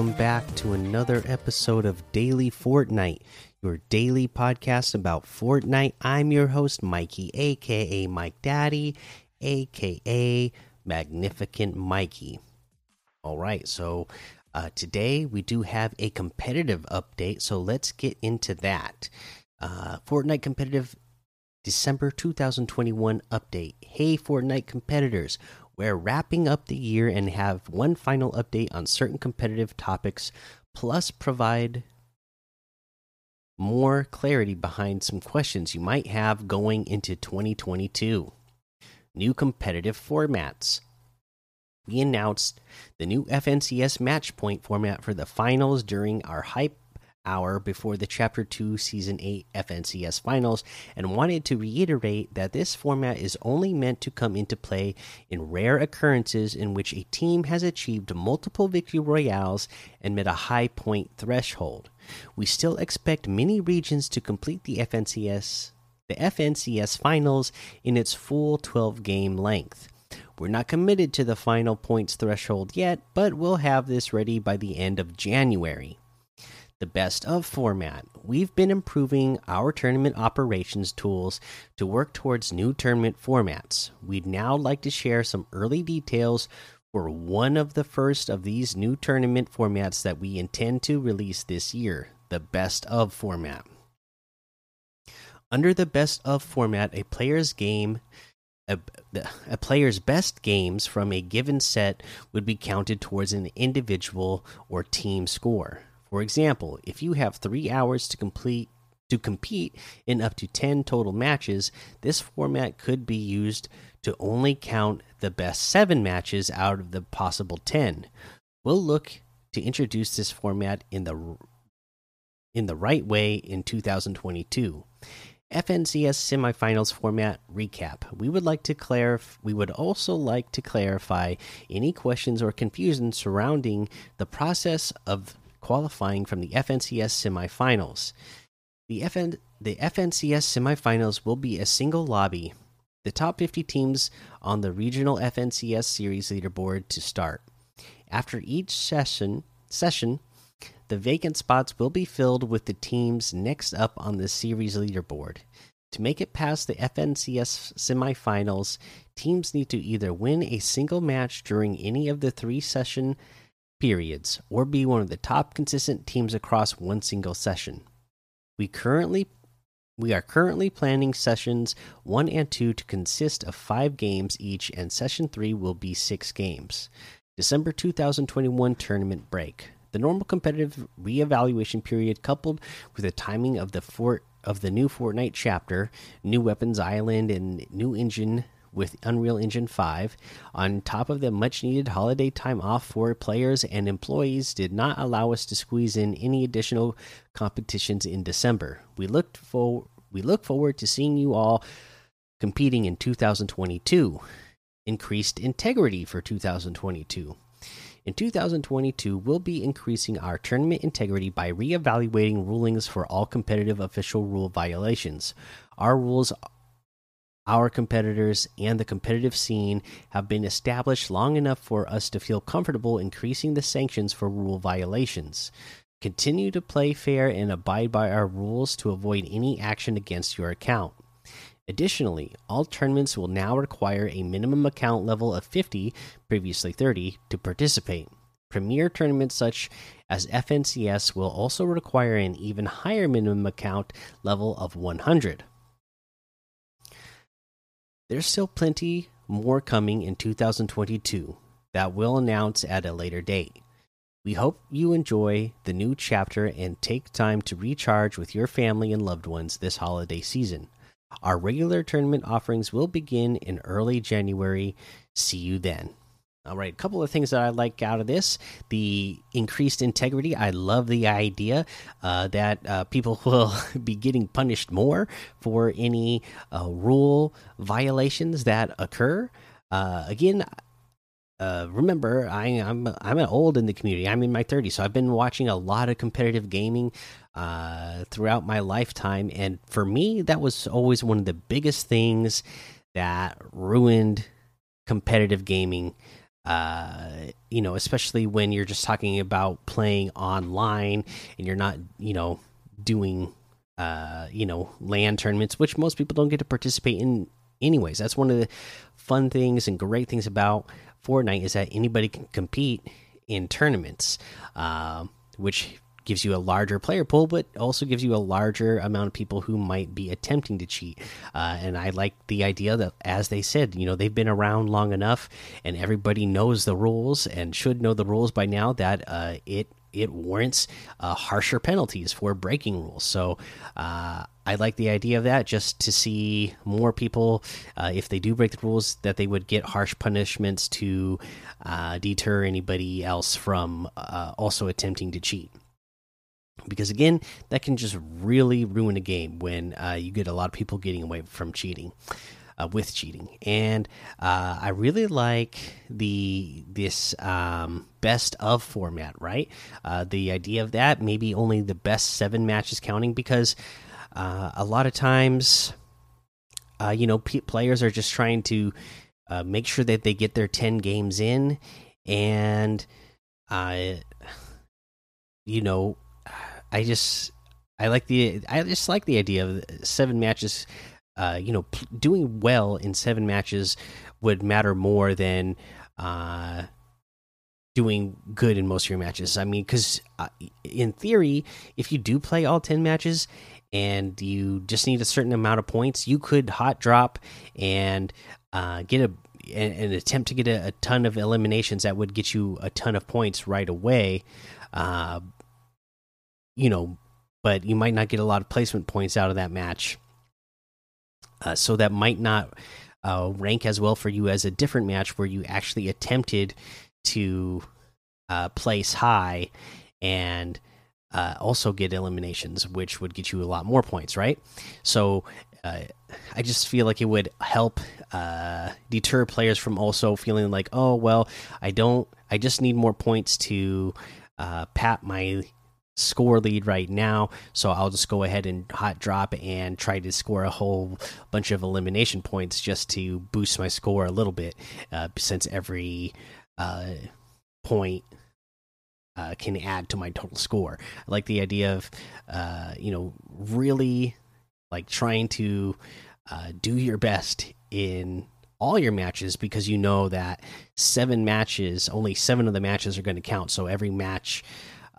welcome back to another episode of Daily Fortnite, your daily podcast about Fortnite. I'm your host, Mikey, aka Mike Daddy, aka Magnificent Mikey. All right, so uh, today we do have a competitive update, so let's get into that. Uh, Fortnite competitive December 2021 update. Hey, Fortnite competitors, we're wrapping up the year and have one final update on certain competitive topics, plus provide more clarity behind some questions you might have going into 2022. New competitive formats. We announced the new FNCS match point format for the finals during our hype hour before the Chapter 2 Season 8 FNCS finals and wanted to reiterate that this format is only meant to come into play in rare occurrences in which a team has achieved multiple victory royales and met a high point threshold. We still expect many regions to complete the FNCS the FNCS finals in its full 12 game length. We're not committed to the final points threshold yet, but we'll have this ready by the end of January the best of format. We've been improving our tournament operations tools to work towards new tournament formats. We'd now like to share some early details for one of the first of these new tournament formats that we intend to release this year the best of format. Under the best of format, a player's game a, a, player's best games from a given set would be counted towards an individual or team score. For example, if you have three hours to complete to compete in up to 10 total matches, this format could be used to only count the best seven matches out of the possible 10. We'll look to introduce this format in the in the right way in 2022. FNCS semifinals format recap. We would like to clarify we would also like to clarify any questions or confusion surrounding the process of qualifying from the FNCS semifinals. The, FN, the FNCS semifinals will be a single lobby. The top 50 teams on the regional FNCS series leaderboard to start. After each session, session, the vacant spots will be filled with the teams next up on the series leaderboard. To make it past the FNCS semifinals, teams need to either win a single match during any of the three session periods or be one of the top consistent teams across one single session. We currently we are currently planning sessions 1 and 2 to consist of 5 games each and session 3 will be 6 games. December 2021 tournament break. The normal competitive reevaluation period coupled with the timing of the fort of the new Fortnite chapter, new weapons island and new engine with Unreal Engine 5. On top of the much needed holiday time off for players and employees, did not allow us to squeeze in any additional competitions in December. We looked for we look forward to seeing you all competing in 2022. Increased integrity for 2022. In 2022, we'll be increasing our tournament integrity by reevaluating rulings for all competitive official rule violations. Our rules our competitors and the competitive scene have been established long enough for us to feel comfortable increasing the sanctions for rule violations. Continue to play fair and abide by our rules to avoid any action against your account. Additionally, all tournaments will now require a minimum account level of 50, previously 30, to participate. Premier tournaments such as FNCS will also require an even higher minimum account level of 100. There's still plenty more coming in 2022 that we'll announce at a later date. We hope you enjoy the new chapter and take time to recharge with your family and loved ones this holiday season. Our regular tournament offerings will begin in early January. See you then. All right, a couple of things that I like out of this the increased integrity. I love the idea uh, that uh, people will be getting punished more for any uh, rule violations that occur. Uh, again, uh, remember, I, am I'm, I'm old in the community. I'm in my 30s, so I've been watching a lot of competitive gaming uh, throughout my lifetime, and for me, that was always one of the biggest things that ruined competitive gaming uh, you know, especially when you're just talking about playing online and you're not, you know, doing, uh, you know, LAN tournaments, which most people don't get to participate in, anyways. That's one of the fun things and great things about Fortnite is that anybody can compete in tournaments, uh, which gives you a larger player pool, but also gives you a larger amount of people who might be attempting to cheat. Uh, and I like the idea that, as they said, you know, they've been around long enough, and everybody knows the rules and should know the rules by now. That uh, it it warrants uh, harsher penalties for breaking rules. So uh, I like the idea of that, just to see more people, uh, if they do break the rules, that they would get harsh punishments to uh, deter anybody else from uh, also attempting to cheat because again that can just really ruin a game when uh, you get a lot of people getting away from cheating uh, with cheating. And uh, i really like the this um, best of format right? Uh, the idea of that maybe only the best seven matches counting because uh, a lot of times uh, you know players are just trying to make sure that they get their 10 games in and you know I just I like the I just like the idea of seven matches. Uh, you know, doing well in seven matches would matter more than uh, doing good in most of your matches. I mean, because uh, in theory, if you do play all ten matches and you just need a certain amount of points, you could hot drop and uh, get a an, attempt to get a, a, ton of eliminations that would get you a ton of points right away. Uh, you know, but you might not get a lot of placement points out of that match. Uh, so that might not uh, rank as well for you as a different match where you actually attempted to uh, place high and uh, also get eliminations, which would get you a lot more points, right? So uh, I just feel like it would help uh, deter players from also feeling like, oh well, I don't, I just need more points to pat my score lead right now, so I'll just go ahead and hot drop and try to score a whole bunch of elimination points just to boost my score a little bit, uh, since every uh, point uh, can add to my total score. I like the idea of, uh, you know, really like trying to uh, do your best in all your matches because you know that seven matches, only seven of the matches are going to count. So every match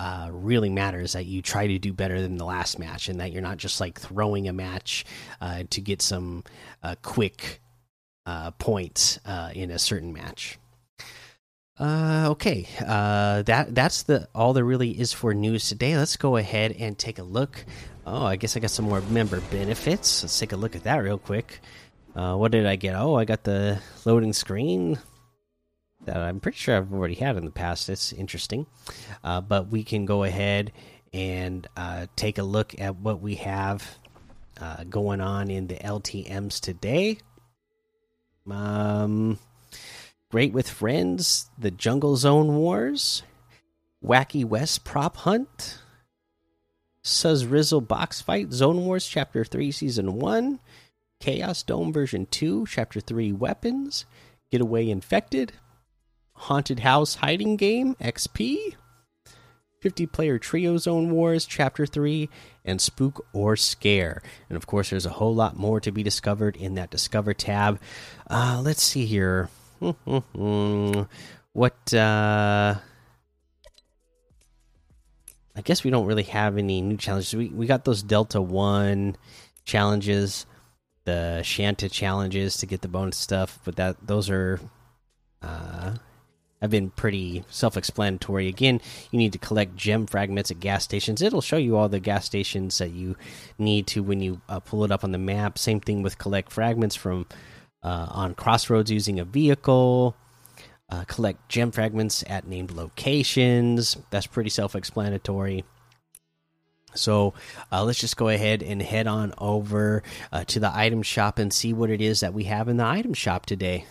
uh, really matters that you try to do better than the last match and that you're not just like throwing a match uh, to get some uh, quick uh, points uh, in a certain match. okay, that that's the all there really is for news today. Let's go ahead and take a look. Oh, I guess I got some more member benefits. Let's take a look at that real quick. what did I get? Oh, I got the loading screen that I'm pretty sure I've already had in the past. It's interesting, uh, but we can go ahead and uh, take a look at what we have uh, going on in the LTM's today. Um, Great with Friends, the Jungle Zone Wars, Wacky West Prop Hunt, Suzzrizzle Box Fight, Zone Wars Chapter 3, Season 1, Chaos Dome Version 2, Chapter 3 Weapons, Getaway Infected, Haunted House Hiding Game XP, 50 player Trio Zone Wars Chapter 3, and Spook or Scare. And of course, there's a whole lot more to be discovered in that Discover tab. Uh, let's see here. what, uh. I guess we don't really have any new challenges. We, we got those Delta 1 challenges, the Shanta challenges to get the bonus stuff, but that those are. Uh, have been pretty self explanatory. Again, you need to collect gem fragments at gas stations. It'll show you all the gas stations that you need to when you uh, pull it up on the map. Same thing with collect fragments from uh, on crossroads using a vehicle. Uh, collect gem fragments at named locations. That's pretty self explanatory. So uh, let's just go ahead and head on over uh, to the item shop and see what it is that we have in the item shop today.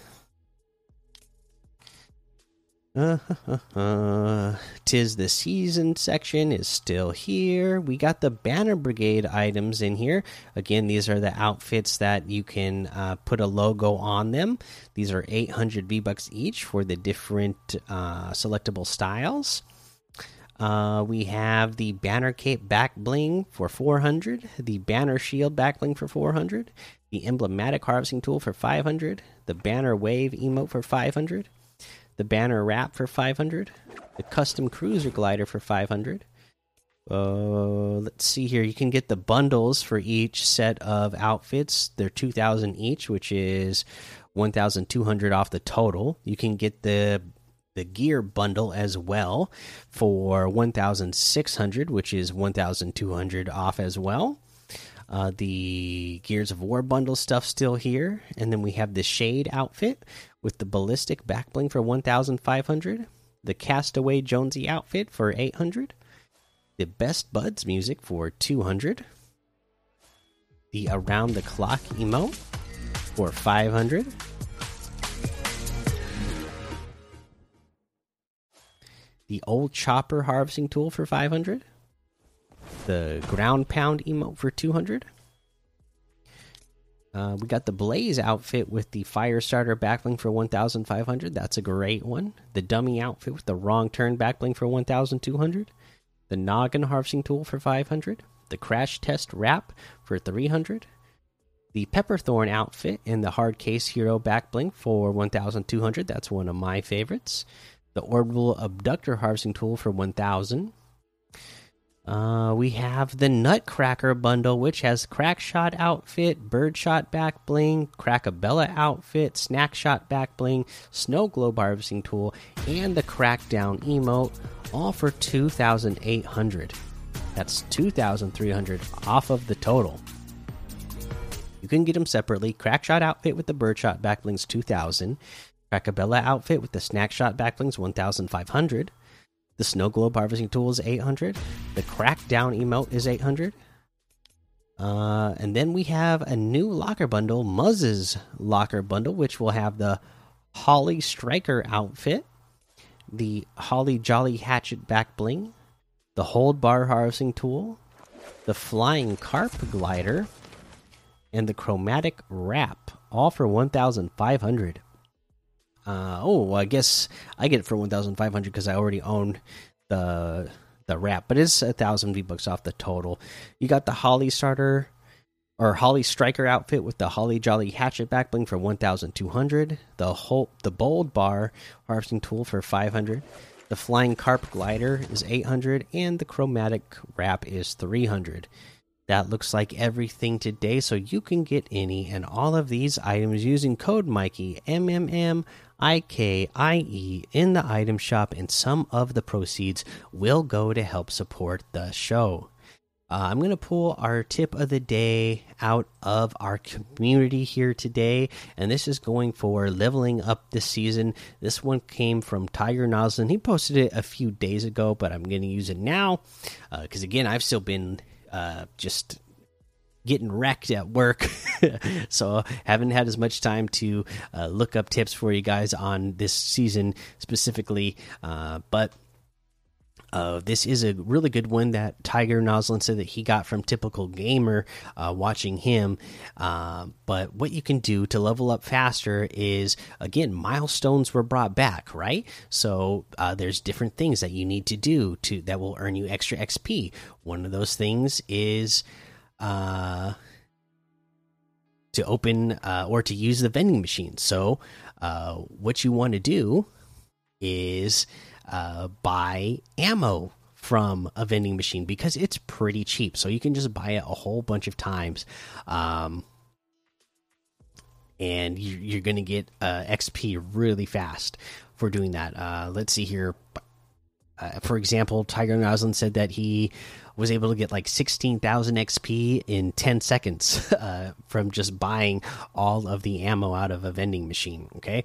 Tis the season section is still here. We got the Banner Brigade items in here. Again, these are the outfits that you can uh, put a logo on them. These are 800 V bucks each for the different uh, selectable styles. Uh, we have the Banner Cape back bling for 400, the Banner Shield back bling for 400, the Emblematic Harvesting Tool for 500, the Banner Wave emote for 500 the banner wrap for 500 the custom cruiser glider for 500 uh, let's see here. You can get the bundles for each set of outfits. They're 2000 each which is 1200 off the total. You can get the the gear bundle as well for 1600 which is 1200 off as well. Uh, the Gears of War bundle stuff still here, and then we have the Shade outfit with the ballistic backbling for 1,500, the Castaway Jonesy outfit for 800, the Best Buds music for 200, the Around the Clock emote for 500. The old chopper harvesting tool for 500 the ground pound emote for 200. Uh, we got the Blaze outfit with the fire starter backbling for 1,500. That's a great one. The dummy outfit with the wrong turn backbling for 1,200. The noggin harvesting tool for 500. The crash test wrap for 300. The Pepperthorn outfit and the hard case hero backbling for 1,200. That's one of my favorites. The orbital abductor harvesting tool for 1,000. Uh, we have the Nutcracker bundle, which has Crackshot outfit, Birdshot back bling, Crackabella outfit, Snackshot back bling, Snow Globe harvesting tool, and the Crackdown emote, all for 2,800. That's 2,300 off of the total. You can get them separately. Crackshot outfit with the Birdshot back blings 2,000. Crackabella outfit with the Snackshot back blings 1,500. The snow globe harvesting tool is 800. The crackdown emote is 800. Uh, and then we have a new locker bundle, Muzz's locker bundle, which will have the Holly Striker outfit, the Holly Jolly Hatchet back bling, the Hold Bar harvesting tool, the Flying Carp glider, and the Chromatic Wrap, all for 1,500. Uh, oh, I guess I get it for one thousand five hundred because I already own the the wrap, but it's a thousand V bucks off the total. You got the Holly starter or Holly striker outfit with the Holly Jolly hatchet backbling for one thousand two hundred. The whole the bold bar harvesting tool for five hundred. The flying carp glider is eight hundred, and the chromatic wrap is three hundred. That looks like everything today, so you can get any and all of these items using code Mikey M M M I K I E in the item shop, and some of the proceeds will go to help support the show. Uh, I'm going to pull our tip of the day out of our community here today, and this is going for leveling up this season. This one came from Tiger Noslin. He posted it a few days ago, but I'm going to use it now because, uh, again, I've still been uh, just getting wrecked at work so haven't had as much time to uh, look up tips for you guys on this season specifically uh, but uh, this is a really good one that Tiger Noslin said that he got from Typical Gamer uh, watching him. Uh, but what you can do to level up faster is again milestones were brought back, right? So uh, there's different things that you need to do to that will earn you extra XP. One of those things is uh, to open uh, or to use the vending machine. So uh, what you want to do is uh, buy ammo from a vending machine because it's pretty cheap. So you can just buy it a whole bunch of times. Um, and you're going to get uh, XP really fast for doing that. Uh, let's see here. Uh, for example, Tiger Noslin said that he was able to get like 16,000 XP in 10 seconds uh, from just buying all of the ammo out of a vending machine. Okay.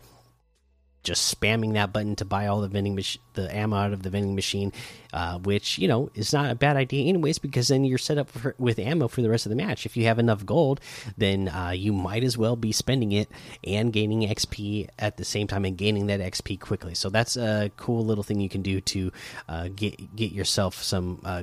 just spamming that button to buy all the vending the ammo out of the vending machine, uh, which you know is not a bad idea anyways because then you're set up for, with ammo for the rest of the match. If you have enough gold, then uh, you might as well be spending it and gaining XP at the same time and gaining that XP quickly. So that's a cool little thing you can do to uh, get get yourself some uh,